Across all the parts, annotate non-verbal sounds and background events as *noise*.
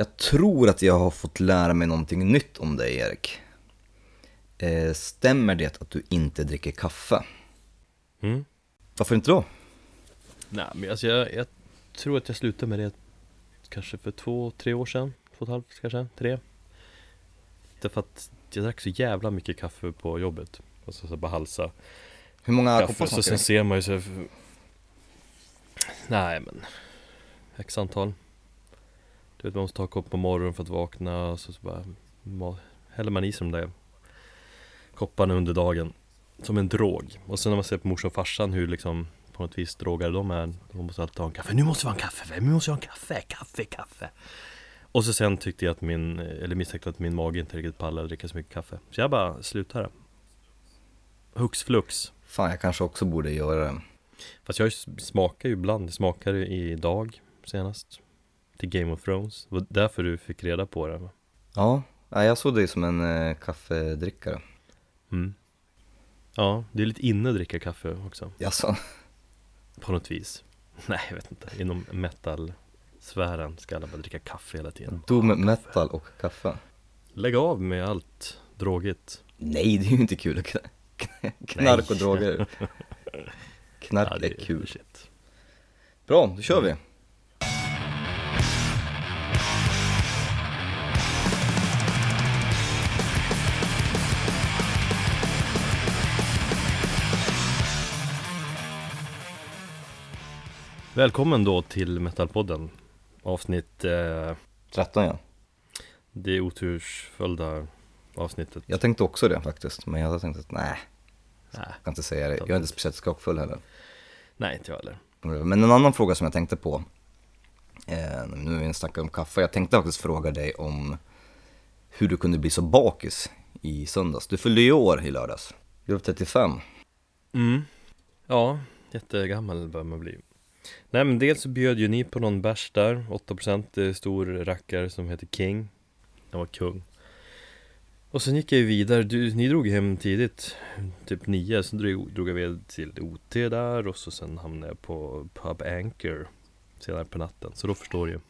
Jag tror att jag har fått lära mig någonting nytt om dig Erik. Eh, stämmer det att du inte dricker kaffe? Mm. Varför inte då? Nej men alltså jag, jag tror att jag slutade med det kanske för två, tre år sedan Två och ett halvt kanske, tre Därför att jag drack så jävla mycket kaffe på jobbet Alltså så bara halsa Hur många koppar Så sen ser man ju så Nej men X antal Du vet man måste ta kopp på morgonen för att vakna och så, så bara Häller man i sig de där Kopparna under dagen Som en drog. Och sen när man ser på morsan och farsan hur liksom På något vis drogade de är De måste alltid ha en kaffe. Nu måste vi ha en kaffe, nu måste vi ha en kaffe, kaffe, kaffe. Och så sen tyckte jag att min Eller misstänkte att min mage inte riktigt pallade dricka så mycket kaffe. Så jag bara slutade. Hux flux. Fan, jag kanske också borde göra det. Fast jag smakar ju ibland, jag smakade idag senast Till Game of Thrones, det var därför du fick reda på det va? Ja, jag såg dig som en eh, kaffedrickare. mm. Ja, det är lite inne att dricka kaffe också Jaså? På något vis *laughs* Nej jag vet inte, inom metal-sfären ska alla bara dricka kaffe hela tiden Doom metal och kaffe? Lägg av med allt drogigt Nej, det är ju inte kul. Kn- kn- *laughs* Knark och droger. *laughs* Knark Ja, är det kul. shit. Bra, då kör vi. Välkommen då till Metalpodden Avsnitt, eh, 13 ja. det är otursföljda avsnittet Jag tänkte också det faktiskt, men jag tänkte att nej, jag kan inte säga det. Jag är inte speciellt skakfull heller. nej inte jag heller Men en annan fråga som jag tänkte på, eh, nu när vi snackar om kaffe, jag tänkte faktiskt fråga dig om hur du kunde bli så bakis i söndags. Du fyllde ju år i lördags. Du är 35. Mm. Ja, jättegammal bör man bli Nej men dels så bjöd ju ni på någon bärs där 8% det är stor rackare som heter King. Han var kung. Och sen gick jag ju vidare, du, ni drog hem tidigt Typ nio, sen drog, drog jag vidare till OT där och så sen hamnade jag på Pub Anchor Senare på natten, så då förstår du ju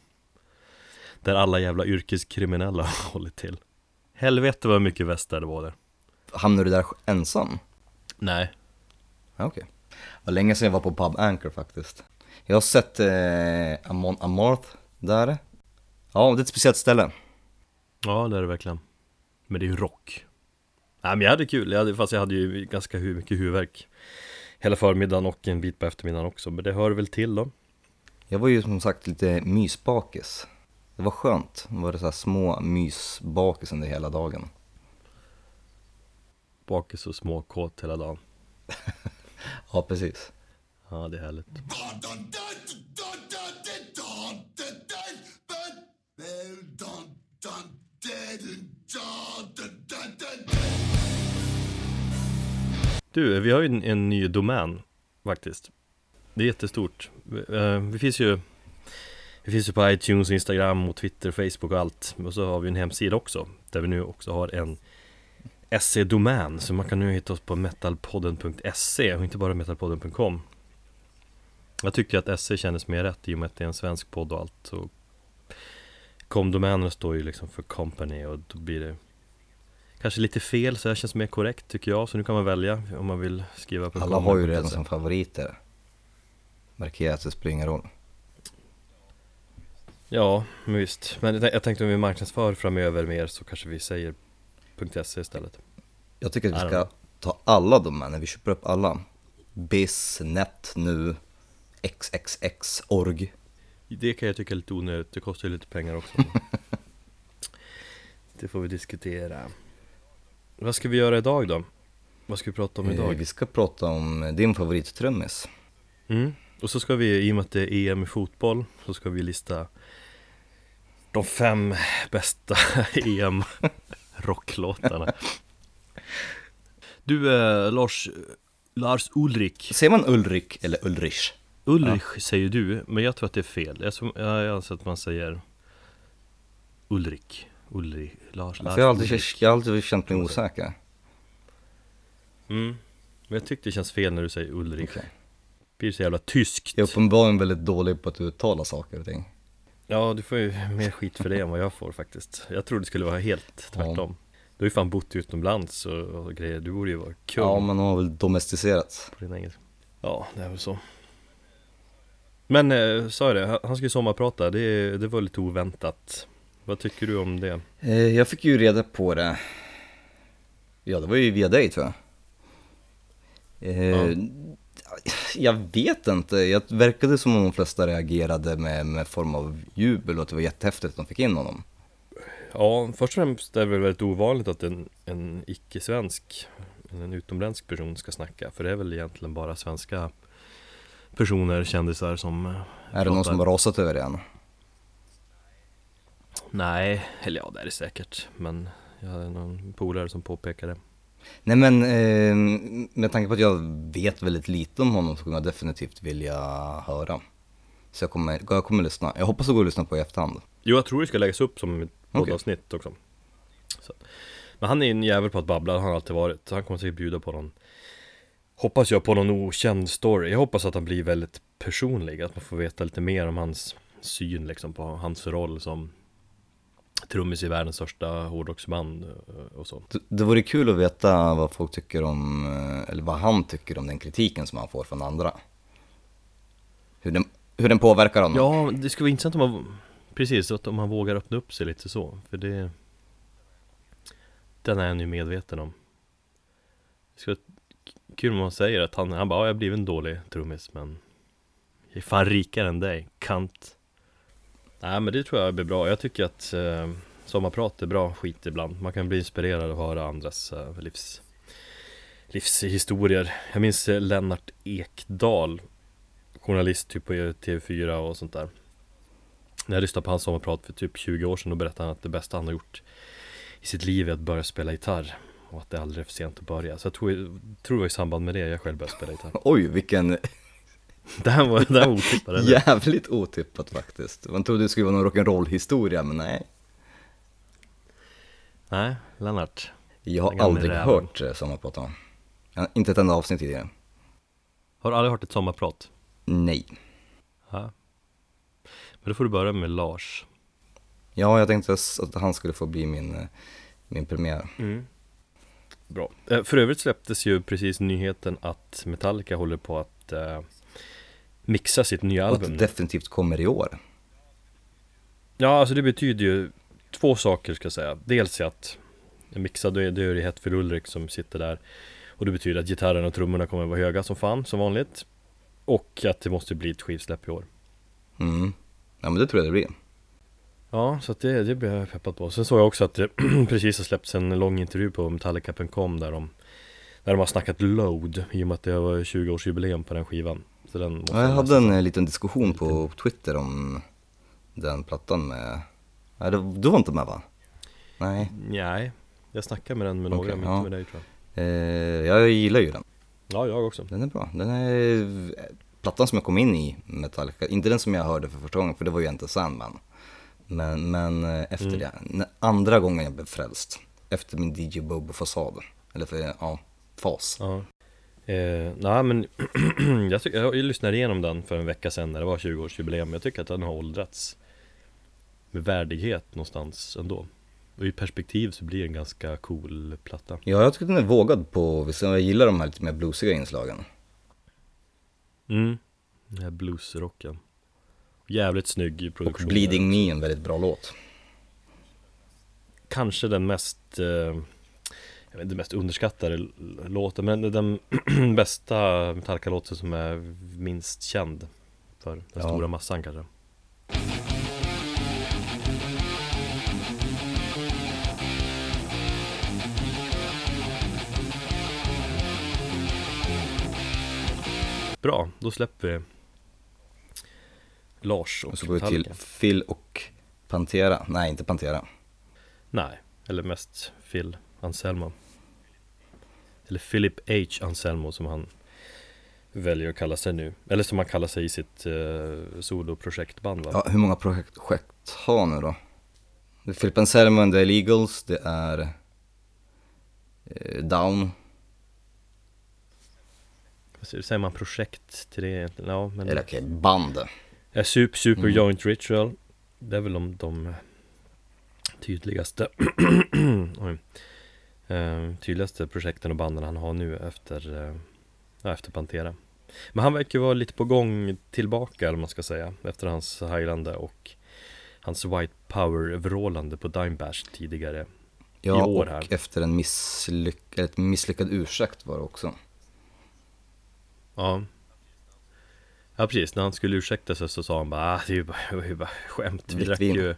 Där alla jävla yrkeskriminella *laughs* hållit till. Helvete vad mycket västar det var där. Hamnade du där ensam? Nej. Okej. Det var länge sedan jag var på Pub Anchor faktiskt. Jag har sett eh, Amon Amarth där. Ja, det är ett speciellt ställe. Ja det är det verkligen Men det är ju rock Nej men jag hade kul, jag hade, fast jag hade ju ganska mycket huvudvärk Hela förmiddagen och en bit på eftermiddagen också Men det hör väl till då Jag var ju som sagt lite mysbakis. Det var skönt. Det var det så här små mysbakis under hela dagen. Bakis och småkåt hela dagen *laughs* Ja, precis. Ja det är härligt. Du, vi har ju en, en ny domän faktiskt. Det är jättestort. Eh, vi finns ju Vi finns ju på iTunes, Instagram och Twitter, Facebook och allt. Och så har vi en hemsida också Där vi nu också har en SE-domän Så man kan nu hitta oss på metalpodden.se och inte bara metalpodden.com jag tycker att SE kändes mer rätt i och med att det är en svensk podd och allt så Kom-domänen står ju liksom för company och då blir det Kanske lite fel så det känns mer korrekt tycker jag Så nu kan man välja om man vill skriva på Alla har ju redan som favoriter. Markerat, det spelar ingen roll. Ja, men visst Men jag tänkte om vi marknadsför framöver mer så kanske vi säger .se istället Jag tycker att vi ska ta alla domäner, vi köper upp alla. Biz, net, nu, xxx, org. Det kan jag tycka är lite onödigt, det kostar ju lite pengar också *laughs* Det får vi diskutera Vad ska vi göra idag då? Vad ska vi prata om Eh, idag? Vi ska prata om din favorittrummis. Mm. Och så ska vi, i och med att det är EM i fotboll, så ska vi lista de fem bästa *laughs* EM-rocklåtarna Du eh, Lars, Lars Ulrik Säger man Ulrik eller Ulrich? Ulrich säger du, men jag tror att det är fel. Jag, som, jag anser att man säger Ulrik. Ulrik, Lars, Lars jag har alltid, jag har alltid känt mig osäker. mm. Men jag tyckte det känns fel när du säger Ulrich. Okej. Blir så jävla tyskt. Jag är uppenbarligen väldigt dålig på att uttala saker och ting. Ja, du får ju mer skit för det än vad jag får faktiskt. Jag tror det skulle vara helt tvärtom. Du har ju fan bott utomlands och, och grejer, du borde ju vara kung. Ja, man har väl domesticerats. på din engelska Ja, det är väl så Men, eh, sa jag det, han skulle sommarprata, det, det var lite oväntat. Vad tycker du om det? Eh, Jag fick ju reda på det, ja det var ju via dig tror jag. Eh, Jag vet inte, jag verkade som om de flesta reagerade med, med form av jubel och att det var jättehäftigt att de fick in honom. Ja, först och främst är det väl väldigt ovanligt att en, en icke-svensk en utomländsk person ska snacka. För det är väl egentligen bara svenska personer, kändisar som eh, Är det någon som har rasat över det än? Nej, eller ja det är det säkert Men jag hade någon polare som påpekade Nej men eh, med tanke på att jag vet väldigt lite om honom så kommer jag definitivt vilja höra. Så jag kommer, jag kommer lyssna. Jag hoppas att gå och lyssna på i efterhand. Jo, jag tror det ska läggas upp som ett poddavsnitt också så. Men han är en jävel på att babbla, han har alltid varit Så han kommer säkert bjuda på någon Hoppas jag på någon okänd story Jag hoppas att han blir väldigt personlig Att man får veta lite mer om hans syn liksom på hans roll som Trummis i världens största hårdrocksband eh, och så Det, det vore kul att veta vad folk tycker om, eh, eller vad han tycker om den kritiken som han får från andra. Hur den, hur den påverkar honom. Ja, det skulle vara intressant om man Precis, om man vågar öppna upp sig lite så För det Den är han ju medveten om Det skulle kul när man säger att han, han bara, ja, jag har blivit en dålig trummis men Jag är fan rikare än dig, kant. Nej men det tror jag blir bra, jag tycker att eh, Sommarprat är bra skit ibland. Man kan bli inspirerad av att höra andras eh, livs Livshistorier. Jag minns eh, Lennart Ekdal Journalist typ på TV4 och sånt där. När jag lyssnade på hans sommarprat för typ 20 år sedan Då berättade han att det bästa han har gjort I sitt liv är att börja spela gitarr. Och att det aldrig är för sent att börja Så jag tror, tror det var i samband med det jag själv började spela gitarr *laughs* Oj, vilken *laughs* Det här var, det här var otippat eller? jävligt otippat faktiskt. Man trodde det skulle vara någon rock'n'roll historia men nej. Nej, Lennart Jag har aldrig räven. hört eh, sommarprata. Jag har Inte ett enda avsnitt tidigare. Har du aldrig hört ett sommarprat? Nej. Ja Men då får du börja med Lars Ja, jag tänkte att han skulle få bli min, eh, min premiär. Bra. Eh, För övrigt släpptes ju precis nyheten att Metallica håller på att eh, mixa sitt nya Och att album. det definitivt kommer i år. Ja, alltså det betyder ju två saker ska jag säga. Dels är att mixa, då är det är det Hetfield Ulrik som sitter där. Och det betyder att gitarren och trummorna kommer vara höga som fan, som vanligt. Och att det måste bli ett skivsläpp i år. Mm. Ja men det tror jag det blir. Ja, så att det, det blir jag peppad på. Sen såg jag också att det *clears throat* precis har släppts en lång intervju på Metallica.com där de Där de har snackat load i och med att det var 20-årsjubileum på den skivan. Så den Ja, jag hade en eh, liten diskussion på Twitter om den plattan med... Nej, du var inte med va? Nej. Nej, jag snackade med den med några, Okej, men ja. inte med dig tror jag. Eh, jag gillar ju den. Ja, jag också. Den är bra. Den är eh, plattan som jag kom in i Metallica. Inte den som jag hörde för första gången, för det var ju inte Sandman. Men, men eh, efter Mm. det, andra gången jag blev frälst. Efter min DJ Bobo-fasad. Eller för, ja, fas. Ja. Eh, nej men *clears throat* jag, tycker, jag lyssnade igenom den för en vecka sedan när det var 20-årsjubileum Jag tycker att den har åldrats med värdighet någonstans ändå Och i perspektiv så blir det en ganska cool platta Ja, jag tycker den är vågad på jag gillar de här lite mer bluesiga inslagen. Mm Den här bluesrocken Jävligt snygg i Och produktion Bleeding Me en väldigt bra låt. Kanske den mest eh, Jag vet inte, mest underskattade låten Men den *clears throat* bästa Metallica-låten som är minst känd För den Ja. stora massan kanske Bra, då släpper vi Lars och Och så går vi till. Phil och Pantera. Nej, inte Pantera. Nej, eller mest Phil Anselmo Eller Philip H Anselmo som han väljer att kalla sig nu Eller som han kallar sig i sitt uh, soloprojektband va? Ja, hur många projekt har han nu då? Det är Philip Anselmo and the Illegals, det är eh, Down, Vad säger- man projekt till det egentligen? Ja, men eller okej, band. Ja, Super, super Mm. Joint Ritual Det är väl de, de tydligaste. *clears throat* Eh, tydligaste projekten och banden han har nu efter, eh, ja, efter Pantera. Men han verkar vara lite på gång tillbaka, eller man ska säga, efter hans heilande och hans White Power-vrålande på Dimebash tidigare Ja, i år och här. efter en misslyck ett misslyckad ursäkt var det också. Ja. Ja precis, när han skulle ursäkta sig så sa han bara ah, det är ju bara, det var ju bara skämt Vi drack vin." ju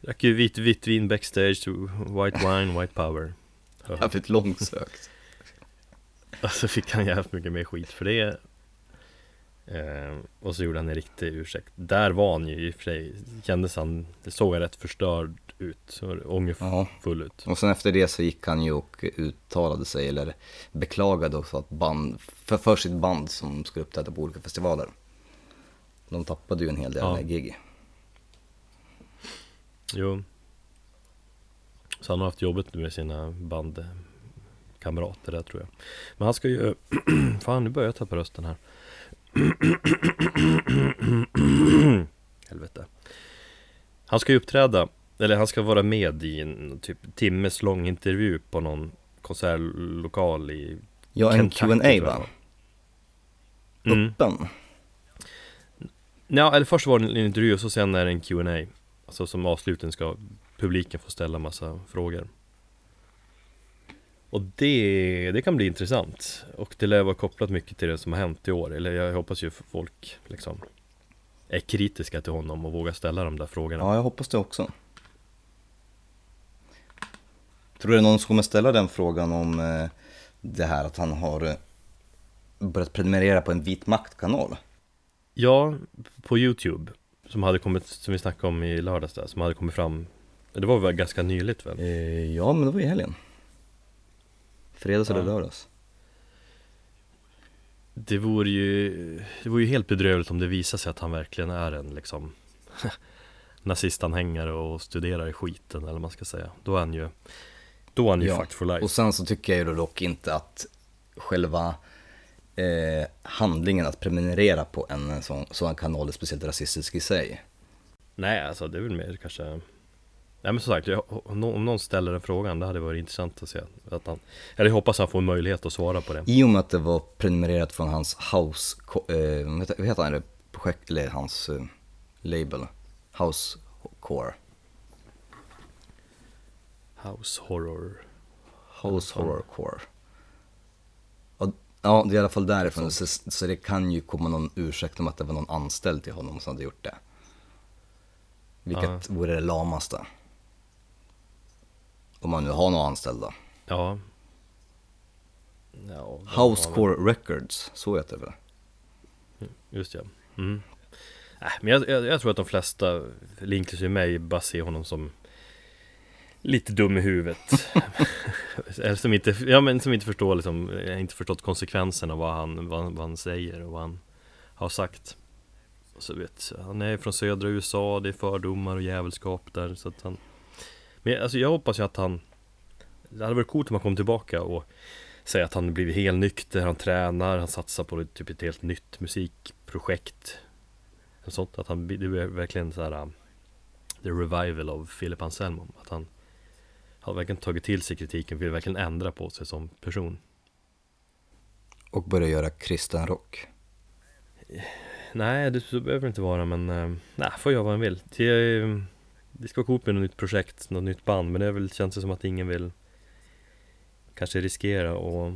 Drack ju vitt, vitt vin backstage, white wine, white power. *laughs* Jävligt långsökt. *laughs* Och så fick han jävligt mycket mer skit för det eh, Och så gjorde han en riktig ursäkt Där var han ju i och för sig Kändes han, det såg rätt förstörd ut Så ångerfull Ja. ut Och sen efter det så gick han ju och uttalade sig, eller beklagade också att band, för, för sitt band som skulle uppträda på olika festivaler. De tappade ju en hel del Ja. gig. Jo Så han har haft jobbet med sina bandkamrater där tror jag Men han ska ju *clears throat* Fan nu börjar jag tappa rösten här *clears throat* Helvete Han ska ju uppträda Eller han ska vara med i en typ timmes lång intervju på någon konsertlokal i Ja, en Q&A va? Mm. Öppen. Ja, eller först var det en intervju och så sen är det en Q&A Alltså som avslutning ska publiken få ställa massa frågor Och det, det kan bli intressant Och det lär vara kopplat mycket till det som har hänt i år Eller jag hoppas ju folk liksom Är kritiska till honom och vågar ställa de där frågorna Ja, jag hoppas det också. Tror du det är någon som kommer ställa den frågan om eh, det här att han har eh, börjat prenumerera på en vit maktkanal? Ja, på Youtube Som hade kommit, som vi snackade om i lördags där Som hade kommit fram Det var väl ganska nyligt väl? Eh, ja, men det var i helgen. Fredags eller Ja. lördags. Det vore ju Det vore ju helt bedrövligt om det visar sig att han verkligen är en liksom *laughs* Nazistanhängare och studerar i skiten eller vad man ska säga Då är han ju Då är han ju Ja, fucked for life. Och sen så tycker jag ju dock inte att själva eh, handlingen att prenumerera på en sån, sån kanal är speciellt rasistisk i sig. Nej alltså det är väl mer kanske Nej men som sagt, jag, om nå- om någon ställer den frågan Det hade varit intressant att se att han Eller jag hoppas han får en möjlighet att svara på det. I och med att det var prenumererat från hans house, eh, vad heter- han? Det, projekt, eller hans eh, label, Housecore, House horror House. Horror Core. Och, ja, det är i alla fall därifrån, så, så det kan ju komma någon ursäkt om att det var någon anställd till honom som hade gjort det. Vilket vore det lamaste. Om man nu har några anställda. Ja Ja, Housecore Records, så heter det väl? Just ja. Mm. Äh, men jag, jag, jag tror att de flesta, inklusive mig, bara ser honom som lite dum i huvudet. *laughs* som inte, ja, men som inte förstår liksom, eh, inte förstått konsekvenserna av vad han, vad, vad han säger och vad han har sagt. Och så vet, han är från södra USA, det är fördomar och jävelskap där så att han Men alltså jag hoppas ju att han Det hade varit coolt om han kom tillbaka och Säger att han blivit helt nykter, han tränar, han satsar på typ ett helt nytt musikprojekt sånt, att han, det är verkligen så här um, The revival av Philip Anselmo Att han har verkligen tagit till sig kritiken, vill verkligen ändra på sig som person Och börja göra kristen rock. Nej, det så behöver det inte vara men eh, Nej, får göra vad han vill det, är- det ska vara coolt med något nytt projekt, något nytt band Men det är väl, känns det som att ingen vill Kanske riskera att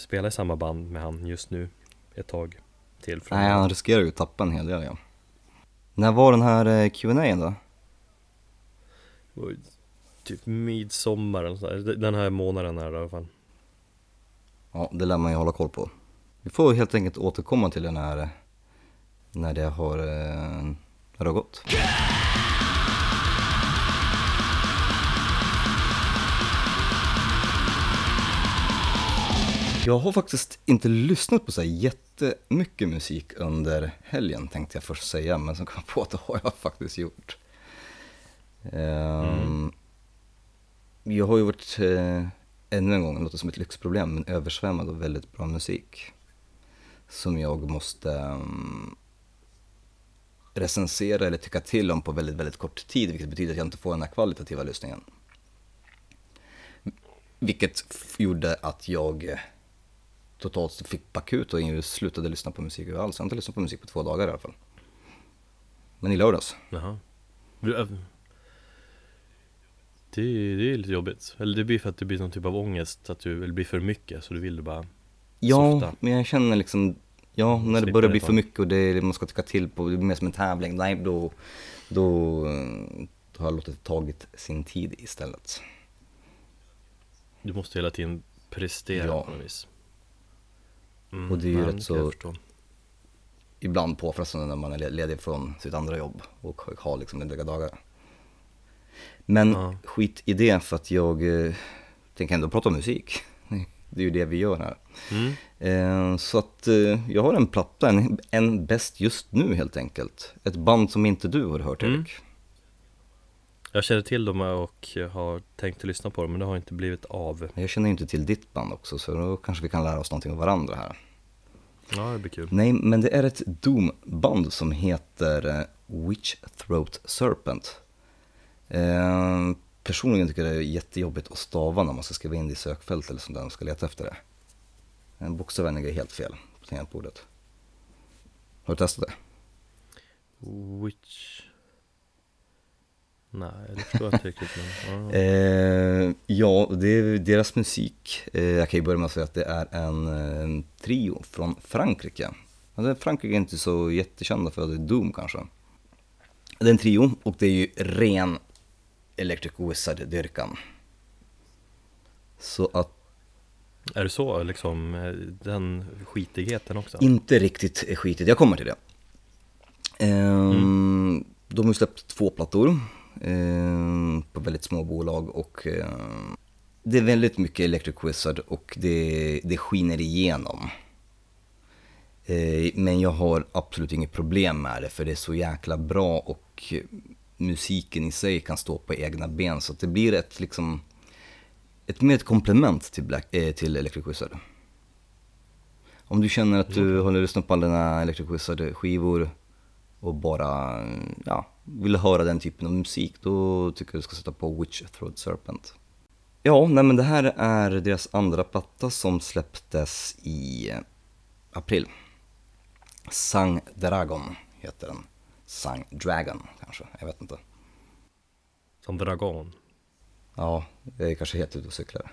spela i samma band med han just nu Ett tag till Nej, han riskerar ju att tappa en hel del ja. När var den här eh, Q&A då? Typ midsommar eller sådär, den här månaden här i alla fall Ja, det lär man ju hålla koll på. Vi får helt enkelt återkomma till den här när det har, eh, när det har gått. Jag har faktiskt inte lyssnat på så här jättemycket musik under helgen tänkte jag först säga, men så kom jag på att det har jag faktiskt gjort. Ehm, jag har ju varit, eh, ännu en gång, det låter som ett lyxproblem, men översvämmad av väldigt bra musik. Som jag måste, mm, recensera eller tycka till om på väldigt, väldigt kort tid, vilket betyder att jag inte får den här kvalitativa lyssningen. Vilket gjorde att jag eh, totalt fick bakut och slutade lyssna på musik alls. Jag har inte lyssnat på musik på två dagar i alla fall. Men i lördags. Jaha det, är- det är lite jobbigt Eller det blir för att det blir någon typ av ångest Att du, eller det blir för mycket så du vill bara Ja, Softa. men jag känner liksom, ja, när det börjar det bli för mycket och det, är- man ska tycka till på, det blir mer som en tävling, nej då, då, då har jag låtit det tagit sin tid istället. Du måste hela tiden prestera Ja. på något vis mm, Och det är ju rätt så-. Ibland påfrestande när man är ledig från sitt andra jobb och har liksom lediga dagar. Men Ja. skit i det för att jag eh, tänker ändå prata om musik. *laughs* Det är ju det vi gör här. mm. Eh, Så att eh, jag har en platta, en, en bäst just nu helt enkelt. Ett band som inte du har hört Mm. Erik. Jag känner till dem och har tänkt att lyssna på dem men det har inte blivit av Jag känner inte till ditt band också så då kanske vi kan lära oss någonting av varandra här. Ja det blir kul Nej, men det är ett Doom-band som heter eh, Witch Throat Serpent. Eh, personligen tycker jag det är jättejobbigt att stava när man ska skriva in det i sökfält eller sånt där och ska leta efter det. En bokstaven är helt fel på tangentbordet. Har du testat det? Which Nej det förstår jag inte riktigt men ja. Eh, ja, det är deras musik. Eh, jag kan ju börja med att säga att det är en, en trio från Frankrike. Alltså, Frankrike är inte så jättekända för att det är Doom kanske. Det är en trio och det är ju ren Electric Wizard-dyrkan. Så att Är det så liksom, den skitigheten också? inte riktigt skitigt, jag kommer till det. Ehm, De har ju släppt två plattor ehm, på väldigt små bolag och ehm, det är väldigt mycket Electric Wizard och det, det skiner igenom. Eh, Men jag har absolut inget problem med det för det är så jäkla bra och musiken i sig kan stå på egna ben så att det blir ett liksom ett mer ett komplement till, Black, eh, till Electric Wizard. Om du känner att du har lyssnat på alla dina Electric Wizard-skivor och bara ja, vill höra den typen av musik, då tycker jag du ska sätta på Witch Throat Serpent. Ja, nej men det här är deras andra platta som släpptes i april. Sang Dragon heter den. Sang Dragon kanske, jag vet inte. Som dragon Ja, jag är kanske helt ute och cyklar.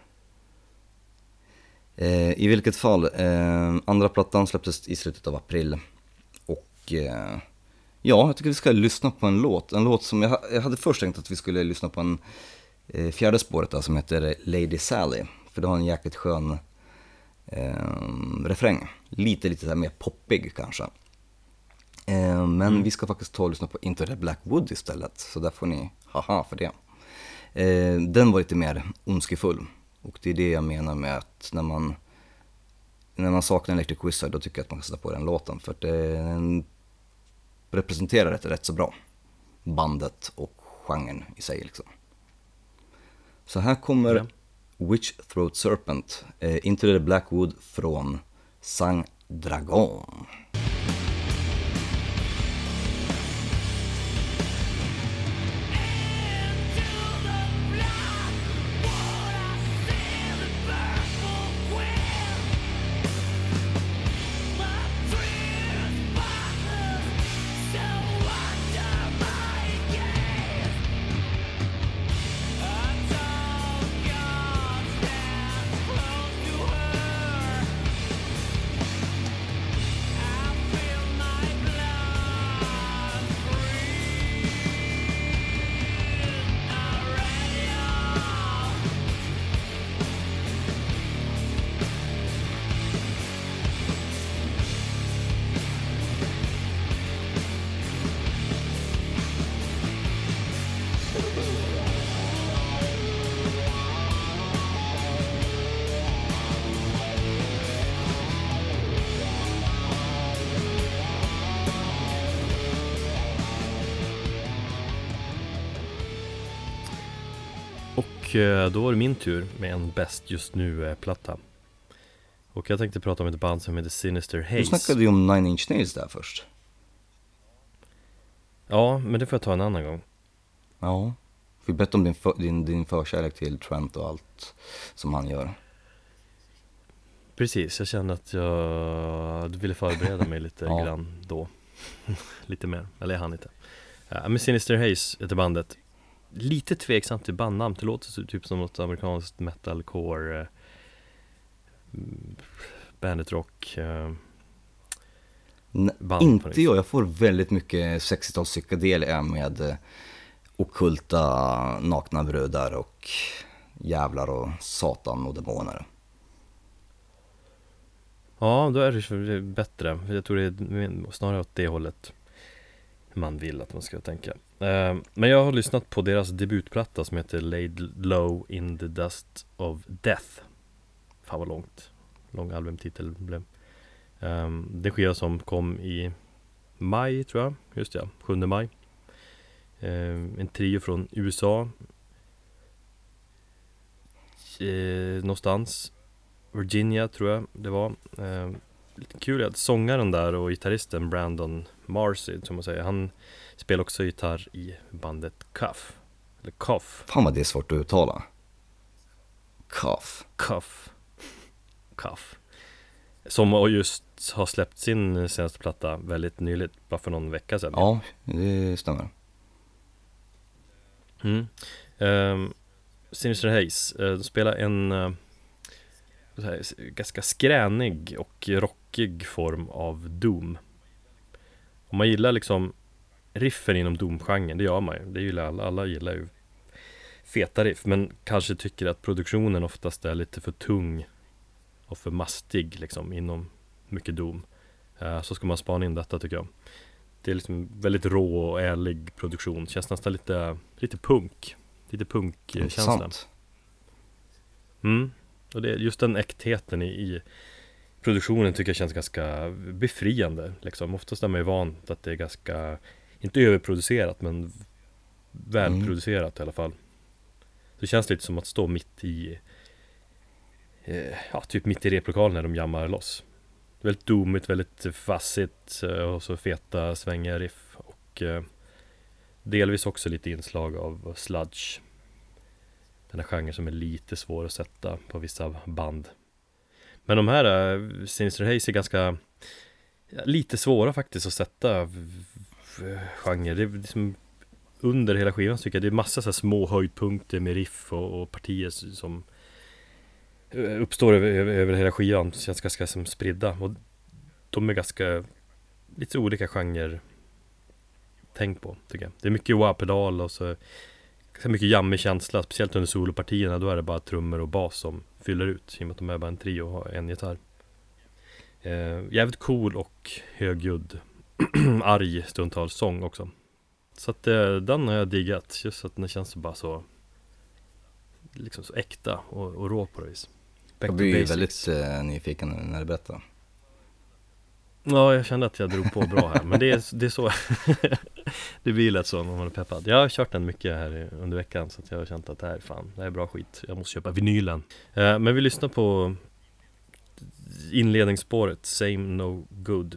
Eh, I vilket fall, eh, andra plattan släpptes i slutet av april. Och eh, ja, jag tycker vi ska lyssna på en låt. En låt som jag, jag hade först tänkt att vi skulle lyssna på en eh, fjärde spåret där, som heter Lady Sally. För det har en jäkligt skön eh, refräng. Lite, lite så här mer poppig kanske. Eh, men vi ska faktiskt ta och lyssna på Into the Black Wood istället. Så där får ni haha för det. Eh, den var lite mer ondskefull. Och det är det jag menar med att när man, när man saknar Electric Wizard då tycker jag att man kan sätta på den låten. För att den representerar det rätt så bra. Bandet och genren i sig liksom. Så här kommer Ja. Witch Throat Serpent, eh, Into the Black Wood från Sang Dragon. Då var det min tur med en bäst just nu-platta Och jag tänkte prata om ett band som heter Sinister Du Haze snackade ju om Nine Inch Nails där först. Ja, men det får jag ta en annan gång. Ja. Får berätta om din, för, din, din förkärlek till Trent och allt som han gör. Precis, jag kände att jag ville förbereda mig lite *laughs* Ja. grann då *laughs* Lite mer, eller jag hann inte ja, Men Sinister Haze heter bandet Lite tveksamt till bandnamn, det låter typ som något amerikanskt metalcore eh, Bandit rock eh, N- band på inte jag, jag får väldigt mycket 60-tals psykedelia med eh, okulta nakna brudar och jävlar och satan och demoner. Ja, då är det bättre. Jag tror det är snarare åt det hållet man vill att man ska tänka. Eh, Men jag har lyssnat på deras debutplatta som heter Laid Low in the Dust of Death. Fan vad långt. Lång albumtitel blev. Um, Det skiva som kom i maj tror jag. Just ja, 7 maj. Ehm, en trio från USA eh, Någonstans. Virginia tror jag det var. Eh, Lite kul att sångaren där och gitarristen Brandon Marcy som man säger Han spelar också gitarr i bandet Cuff Eller Cuff Fan vad det är svårt att uttala. Cuff. Cuff Cuff Som just har släppt sin senaste platta väldigt nyligt Bara för någon vecka sedan Ja, det stämmer. Mm. Um, Sinister Haze, uh, de spelar en här, s- ganska skränig och rockig form av Doom. Om man gillar liksom riffen inom Doom-genren, det gör man ju. Det gillar alla, alla gillar ju feta riff, men kanske tycker att produktionen oftast är lite för tung och för mastig liksom inom mycket Doom. Uh, så ska man spana in detta tycker jag. Det är liksom väldigt rå och ärlig produktion, känns nästan lite, lite punk. Lite punkkänsla. Mm. Och det, just den äktheten i, i produktionen tycker jag känns ganska befriande. Liksom. Oftast är man ju van att det är ganska, inte överproducerat men välproducerat i alla fall. Det känns lite som att stå mitt i, eh, ja typ mitt i replokalen när de jammar loss. Väldigt domigt, väldigt fassigt eh, och så feta svängiga riff och eh, delvis också lite inslag av sludge. Den här genren som är lite svår att sätta på vissa band. Men de här eh, Sinister Haze är ganska lite svåra faktiskt att sätta genre. Det är liksom under hela skivan tycker jag det är massa så här små höjdpunkter med riff och, och partier som eh, uppstår över, över, över hela skivan. Känns ganska som spridda och de är ganska lite olika genrer tänk på tycker jag. Det är mycket wah-pedal och så ganska mycket jammig känsla, speciellt under solopartierna. Då är det bara trummor och bas som fyller ut. I och med att de är bara en trio och har en gitarr. Eh, jävligt cool och högljudd, *clears throat* arg stundtals sång också. Så att eh, den har jag diggat. Just att den känns bara så Liksom så äkta och, och rå på det vis. Back Jag blir ju väldigt eh, nyfiken när du berättar. Ja, jag kände att jag drog på bra här, men det är, det är så. *laughs* Det blir lätt så när man är peppad. Jag har kört den mycket här under veckan så att jag har känt att det här är fan, det här är bra skit. Jag måste köpa vinylen. Eh, men vi lyssnar på inledningsspåret Same No Good.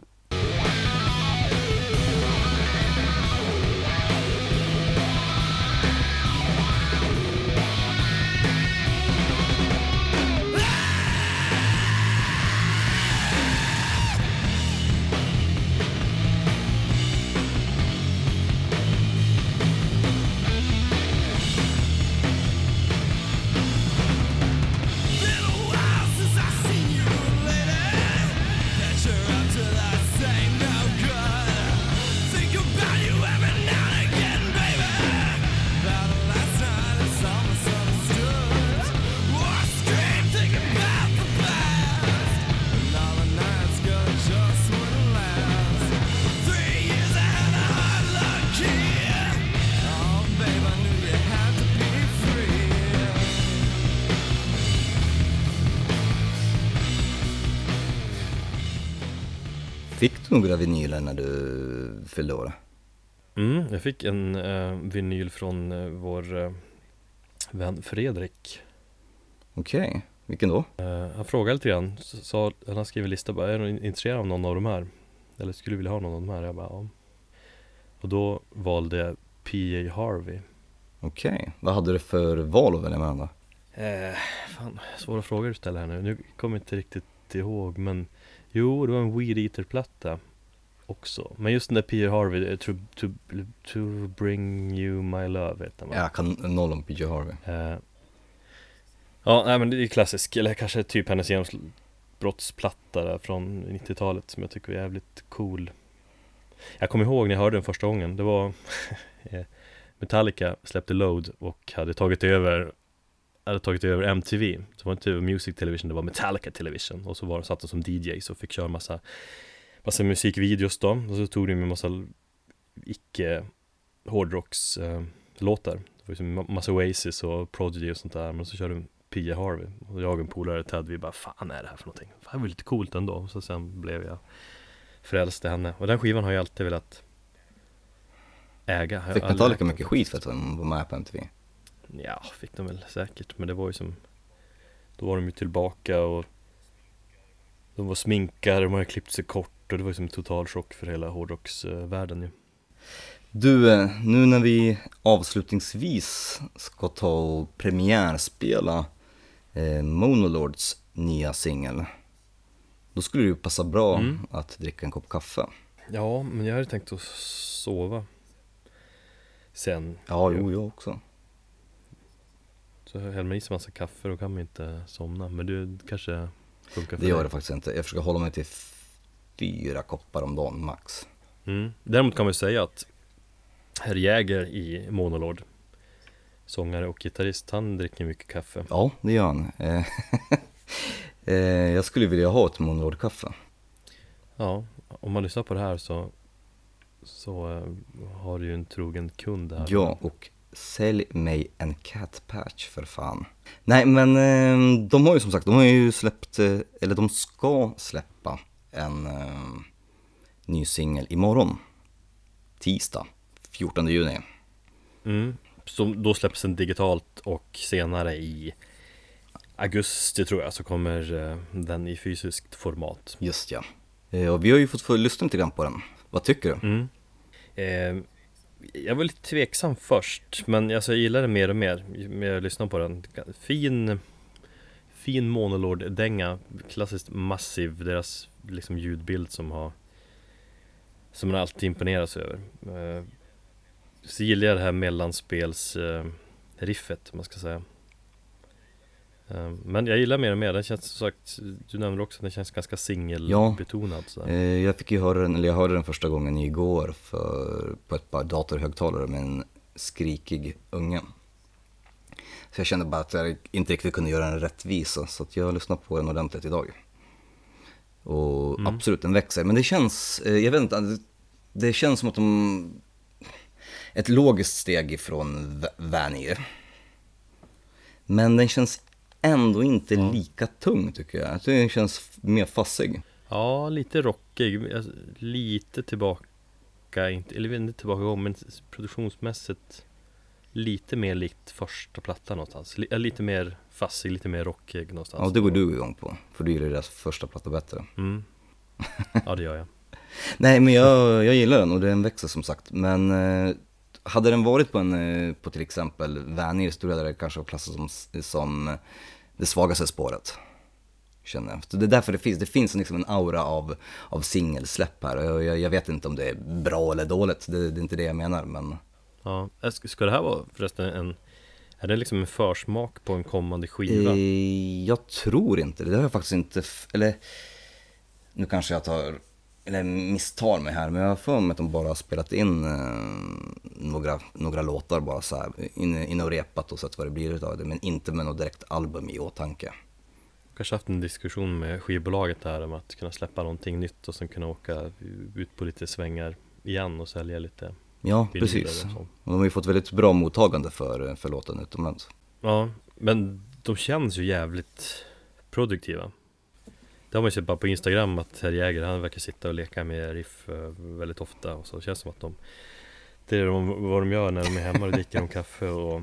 Några vinyler när du fyllde år? mm, Jag fick en eh, vinyl från eh, vår eh, vän Fredrik Okej, vilken då? Eh, Han frågade lite grann, sa, han skrivit en lista bara, är du intresserad av någon av de här? Eller skulle du vilja ha någon av de här? Jag bara, ja. Och då valde jag P.A. Harvey Okej, vad hade du för val att välja mellan då? eh, Fan, svåra frågor du ställer här nu Nu kommer jag inte riktigt ihåg men Jo, det var en Weed Eater-platta också Men just den där P.A. Harvey, eh, to, to, to bring you my love heter den va? Jag kan noll om PJ Harvey. Eh, ja, nej men det är klassisk, eller kanske typ hennes genombrottsplatta där från 90-talet som jag tycker är jävligt cool Jag kommer ihåg när jag hörde den första gången, det var *laughs* eh, Metallica släppte Load och hade tagit över hade tagit över MTV, det var inte Music Television, det var Metallica Television och så var, satt de som DJs och fick köra massa Massa musikvideos då, och så tog de med massa icke hårdrocks eh, låtar Det var ju som massa Oasis och Prodigy och sånt där Men så körde Pia Harvey Och jag och en polare Ted vi bara Fan är det här för någonting? Fan, det var lite coolt ändå Så sen blev jag frälst i henne Och den skivan har jag alltid velat äga Fick Metallica ägt. mycket skit för att de var med på MTV? Ja, fick de väl säkert Men det var ju som Då var de ju tillbaka och De var sminkade, de hade klippt sig kort Och det var ju som en total chock för hela hårdrocksvärlden ju. Du, eh, nu när vi avslutningsvis ska ta och premiärspela eh, Monolords nya singel Då skulle det ju passa bra Mm. att dricka en kopp kaffe. Ja, men jag hade tänkt att sova Sen. Ja, jo, jag också. Så häller man i sig massa kaffe då kan man inte somna. Men du kanske funkar för Det gör dig? det faktiskt inte, jag försöker hålla mig till fyra koppar om dagen max. Mm. Däremot kan man ju säga att Herr Jäger i Monolord Sångare och gitarrist, han dricker mycket kaffe. Ja, det gör han. Eh, *laughs* eh, Jag skulle vilja ha ett Monolord-kaffe. Ja, om man lyssnar på det här så Så eh, har du ju en trogen kund här. Ja, och sälj mig en cat patch för fan. Nej, men eh, de har ju som sagt, de har ju släppt, eh, eller de ska släppa en eh, ny singel imorgon. Tisdag, 14 juni. mm. Som då släpps den digitalt och senare i Augusti tror jag så kommer eh, den i fysiskt format Just ja. Och vi har ju fått få lyssna lite grann på den. Vad tycker du? Mm. Eh, jag var lite tveksam först, men alltså, jag gillar det mer och mer när jag lyssnar på den. Fin, fin Monolord-dänga, klassiskt massiv, deras liksom ljudbild som har som man alltid imponeras över. Eh, så gillar jag det här mellanspels-riffet, eh, om man ska säga. Eh, Men jag gillar mer och mer, den känns som sagt, du nämnde också att den känns ganska singelbetonad sådär. Eh, jag fick ju höra den, eller jag hörde den första gången igår för, på ett par datorhögtalare med en skrikig unge. Så jag kände bara att jag inte riktigt kunde göra den rättvisa, så jag lyssnar på den ordentligt idag. Och Mm. absolut, den växer. Men det känns, eh, jag vet inte, det- det känns som att de... Ett logiskt steg ifrån Va- Vanier. Men den känns ändå inte Ja. lika tung tycker jag. Tycker den känns mer fassig. Ja, lite rockig, alltså, lite tillbaka, inte, eller inte tillbaka igång, men produktionsmässigt lite mer likt första plattan någonstans. Li- Lite mer fassig, lite mer rockig någonstans. Ja, det går du igång på. För du gillar deras första platta bättre. Mm. *laughs* Ja, det gör jag. Nej, men jag, jag gillar den och den växer som sagt. Men eh, hade den varit på en, eh, på till exempel Vaniers, då hade det kanske klassats som, som det svagaste spåret. Känner jag. Så Det är därför det finns, det finns liksom en aura av, av singelsläpp här. Och Jag, jag vet inte om det är bra eller dåligt, det, det är inte det jag menar. Men Ja. Ska det här vara förresten en Är det liksom en försmak på en kommande skiva? Eh, jag tror inte det. Det har jag faktiskt inte... Eller... Nu kanske jag tar... Eller misstar mig här, men jag har för mig att de bara har spelat in eh, några, några låtar bara så här, in, in och repat och sett vad det blir utav det, men inte med något direkt album i åtanke. Kanske haft en diskussion med skivbolaget där om att kunna släppa någonting nytt och sen kunna åka ut på lite svängar igen och sälja lite Ja, precis. Och de har ju fått väldigt bra mottagande för, för låten utomlands. Ja, men de känns ju jävligt produktiva Det har man ju sett bara på Instagram att herr Jäger han verkar sitta och leka med riff eh, väldigt ofta och så känns det som att de Det är de, vad de gör när de är hemma och dricker de kaffe och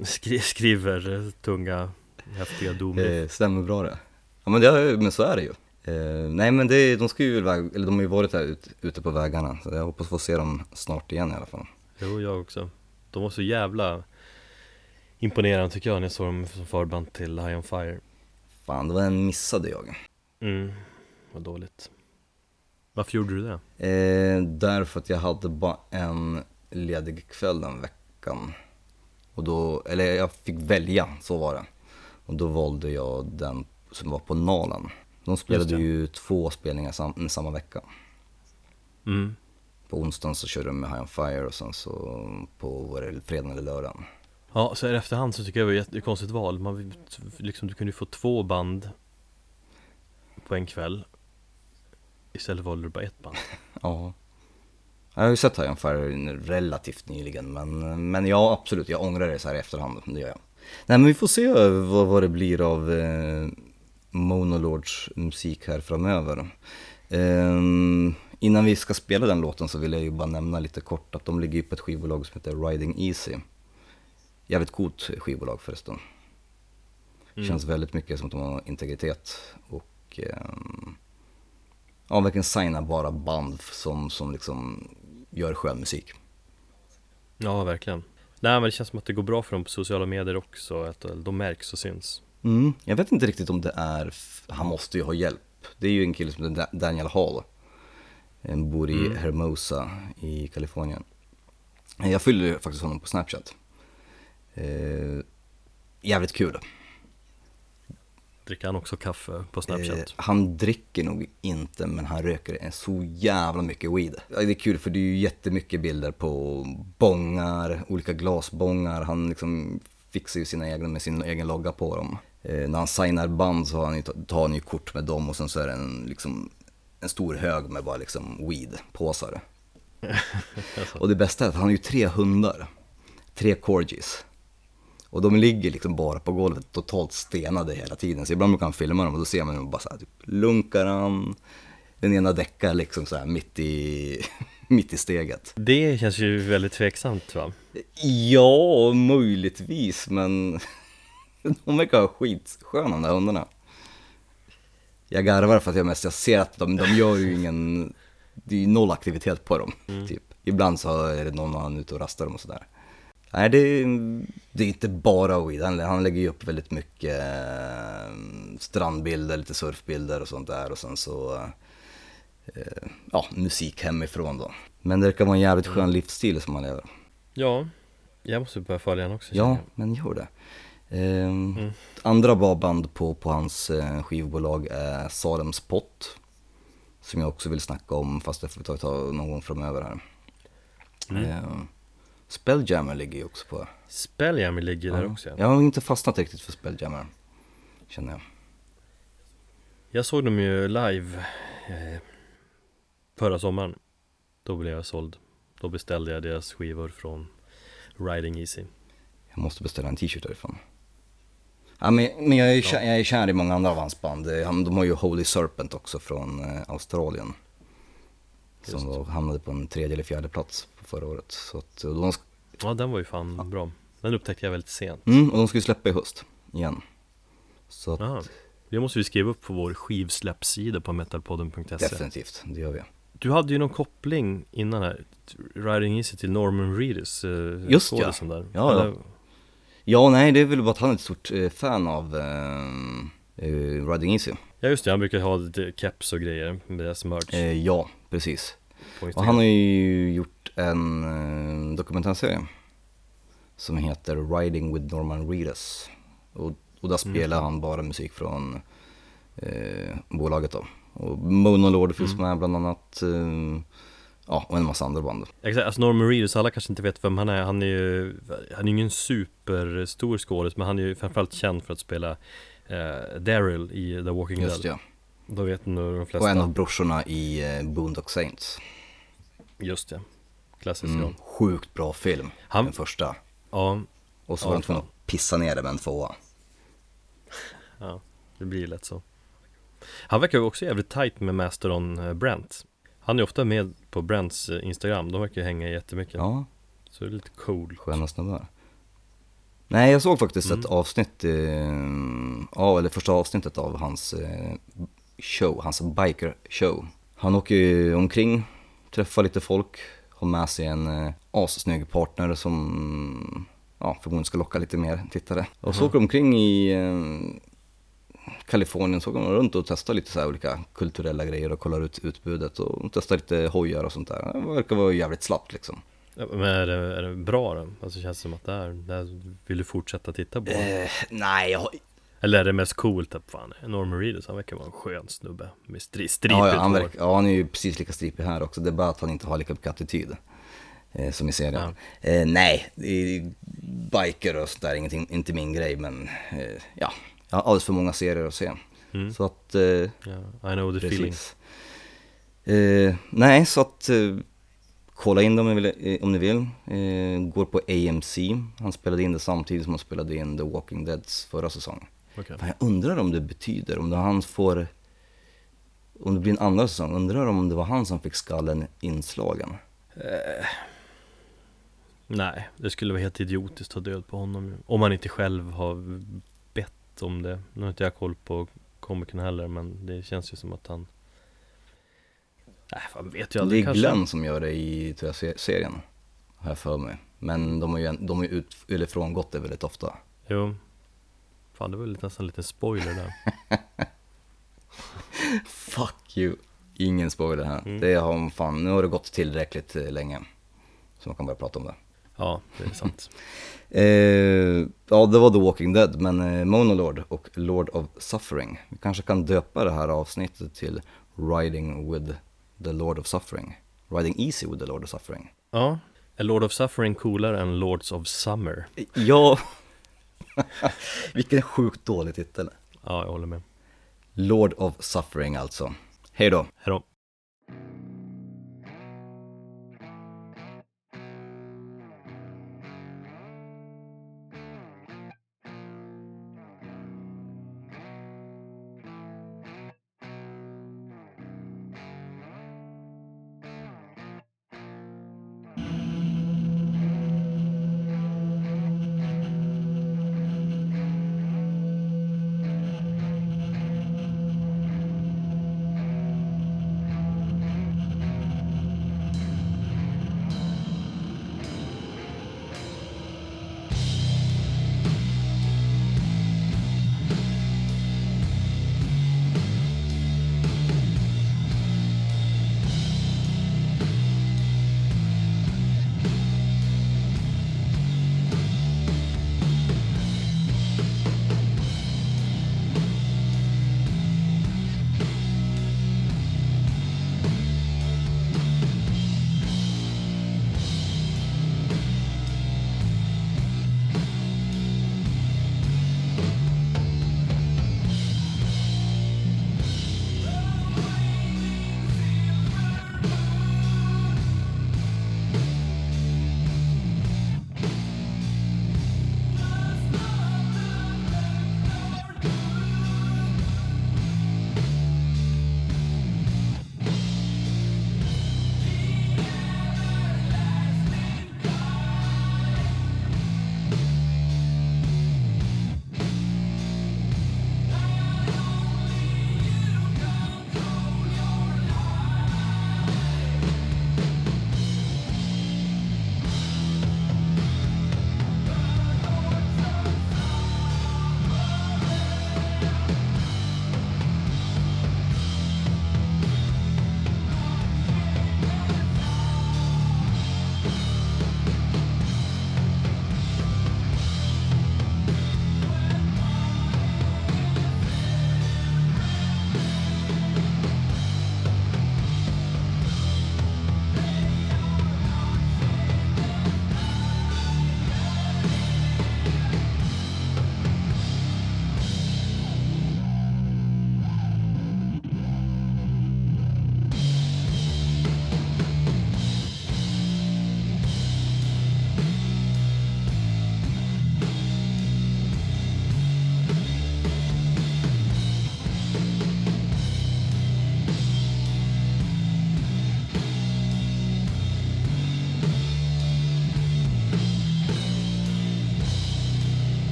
skri, skriver tunga häftiga Eh, stämmer bra det. Ja men, det, men så är det ju. Eh, nej men det, de ska ju iväg, eller de har ju varit här ut, ute på vägarna, så jag hoppas få se dem snart igen i alla fall. Jo, jag också. De var så jävla imponerande tycker jag när jag såg dem som förband till High on Fire. Fan, det var en missade jag. Mm, vad dåligt. Varför gjorde du det? Eh, därför att jag hade bara en ledig kväll den veckan. Och då, eller jag fick välja, så var det. Och då valde jag den som var på Nalen. De spelade ju två spelningar sam, samma vecka. Mm. På onsdagen så körde de med High on Fire och sen så på var det fredagen eller lördagen. Ja, så i efterhand så tycker jag det var ett jättekonstigt val. Man, liksom, du kunde ju få två band på en kväll. Istället valde du bara ett band. *laughs* Ja. Jag har ju sett High on Fire relativt nyligen men, men ja absolut, jag ångrar det så här i efterhand, det gör jag. Nej men vi får se vad, vad det blir av eh, Monolords musik här framöver. Ehm, innan vi ska spela den låten så vill jag ju bara nämna lite kort att de ligger ju på ett skivbolag som heter Riding Easy. Jävligt coolt skivbolag förresten. Mm. Känns väldigt mycket som att de har integritet och ehm, ja, verkligen signa bara band som, som liksom gör skön musik. Ja, verkligen. Nej, men det känns som att det går bra för dem på sociala medier också. Att de märks och syns. Mm, jag vet inte riktigt om det är, han måste ju ha hjälp. Det är ju en kille som heter Da- Daniel Hall. Han bor i Mm. Hermosa i Kalifornien. Jag fyllde faktiskt honom på Snapchat. Eh, jävligt kul. Dricker han också kaffe på Snapchat? Eh, han dricker nog inte, men han röker en så jävla mycket weed. Det är kul för det är ju jättemycket bilder på bångar, olika glasbångar. Han liksom fixar ju sina egna med sin egen logga på dem. Eh, när han signar band så har han ju, tar han ju kort med dem och sen så är det en, liksom, en stor hög med bara liksom weed-påsar. *laughs* och det bästa är att han har ju tre hundar. Tre corgis. Och de ligger liksom bara på golvet totalt stenade hela tiden. Så ibland kan man filma dem och då ser man dem bara så här, typ lunkar han. Den ena däckar liksom så här mitt i, *laughs* mitt i steget. Det känns ju väldigt tveksamt va? Ja, möjligtvis, men *laughs* de verkar ha skitsköna de där hundarna. Jag garvar för att jag mest jag ser att de, de gör ju ingen, det är ju noll aktivitet på dem. Typ. Ibland så är det någon annan ute och rastar dem och sådär. Nej, det, är- det är inte bara weed, han, han lägger ju upp väldigt mycket eh, strandbilder, lite surfbilder och sånt där och sen så, eh, ja, musik hemifrån då. Men det kan vara en jävligt skön livsstil som han lever. Ja, jag måste börja följa honom också Ja, men gör det. Ehm, Mm. Andra bra band på, på hans eh, skivbolag är Salems Pott. Som jag också vill snacka om, fast det får vi ta, ta någon gång framöver här. Mm. Ehm, Spelljammer ligger ju också på. Spelljammer ligger där också ja. Jag har inte fastnat riktigt för Spelljammer, känner jag. Jag såg dem ju live eh, förra sommaren. Då blev jag såld. Då beställde jag deras skivor från Riding Easy. Jag måste beställa en t-shirt därifrån. Ja, men, men jag, är kär, jag är kär i många andra av hans band. Eh, De har ju Holy Serpent också från eh, Australien. Som Just. var, hamnade på en tredje eller fjärde plats förra året. Så att, de, Ja, den var ju fan bra. Den upptäckte jag väldigt sent. mm, och de ska ju släppa i höst igen. Så att, Aha. Det måste vi skriva upp på vår skivsläppssida på metalpodden.se. definitivt, det gör vi. Du hade ju någon koppling innan här, Riding Easy till Norman Reedus eh, Just ja. där. Ja, ja. Eller- Ja, nej, det är väl bara att han är ett stort eh, fan av eh, eh, Riding Easy. ja just det, han brukar ha lite keps och grejer med deras merch Eh, ja, precis. Och han har ju gjort en eh, dokumentärserie som heter Riding with Norman Reedus. Och, och där spelar han bara musik från eh, bolaget då. Och Monolord finns med bland annat. Eh, ja, och en massa andra band. Exakt, alltså Norman Reedus, alla kanske inte vet vem han är Han är ju, han är ingen superstor skådis Men han är ju framförallt känd för att spela eh, Daryl i The Walking Just Dead ja. Då vet nog de Och flesta en av brorsorna i eh, Boondock Saints. Just det, klassisk Mm, roll. Sjukt bra film, Han- den första. Ja, Och så Ja, var han tvungen att pissa ner det med en tvåa. ja, det blir lätt så. Han verkar ju också jävligt tight med Masteron eh, Brent. Han är ofta med på Brents eh, Instagram, de verkar ju hänga jättemycket. Ja, Så det är lite cool sköna snubbar. Nej, jag såg faktiskt Mm. ett avsnitt, eh, ja, eller första avsnittet av hans eh, show, hans biker show. Han åker ju omkring, träffar lite folk, har med sig en eh, assnygg partner som ja, förmodligen ska locka lite mer tittare. Och så åker de omkring i eh, Kalifornien, så går de runt och testar lite så här olika kulturella grejer och kollar ut utbudet och testar lite hojar och sånt där. Det verkar vara jävligt slappt liksom. Ja, Men är det, är det bra då? Alltså känns det som att det här, det vill du fortsätta titta på? Eh, nej, jag har Eller är det mest coolt typ fan Norman Reedus, han verkar vara en skön snubbe Med stri, stripigt Ja, ja, han, verkar, ja, han är ju precis lika stripig här också. Det är bara att han inte har lika mycket attityd. Eh, som i serien. Eh, nej, det är biker och sånt där, ingenting, inte min grej. Men eh, ja, jag har alldeles för många serier att se. Mm. Så att, eh, Ja, I know the feeling precis. Eh, nej, så att eh, kolla in dem om ni vill. eh, Om ni vill. Eh, går på AMC. Han spelade in det samtidigt som han spelade in The Walking Deads förra säsongen. Okej. Fan, jag undrar om det betyder, om det han får Om det blir en andra säsong, undrar om det var han som fick skallen inslagen? Nej, det skulle vara helt idiotiskt att ta död på honom Om han inte själv har bett om det. Nu har inte jag koll på komikern heller Men det känns ju som att han Nej, fan vet jag Det aldrig är kanske. Glenn som gör det i tror jag, se- serien Har jag för mig. Men de har ju, de har ju ut, eller frångått det väldigt ofta. Jo Fan det var väl nästan en liten spoiler där *laughs* Fuck you Ingen spoiler här, Mm. det har fan, nu har det gått tillräckligt eh, länge Så man kan börja prata om det Ja, det är sant *laughs* Eh, ja, det var The Walking Dead, men eh, Monolord och Lord of Suffering. Vi kanske kan döpa det här avsnittet till Riding with the Lord of Suffering. Riding Easy with the Lord of Suffering. Ja Är Lord of Suffering coolare än Lords of Summer? Ja, *laughs* vilken sjukt dålig titel. Ja, jag håller med Lord of Suffering alltså. Hej då. Hejdå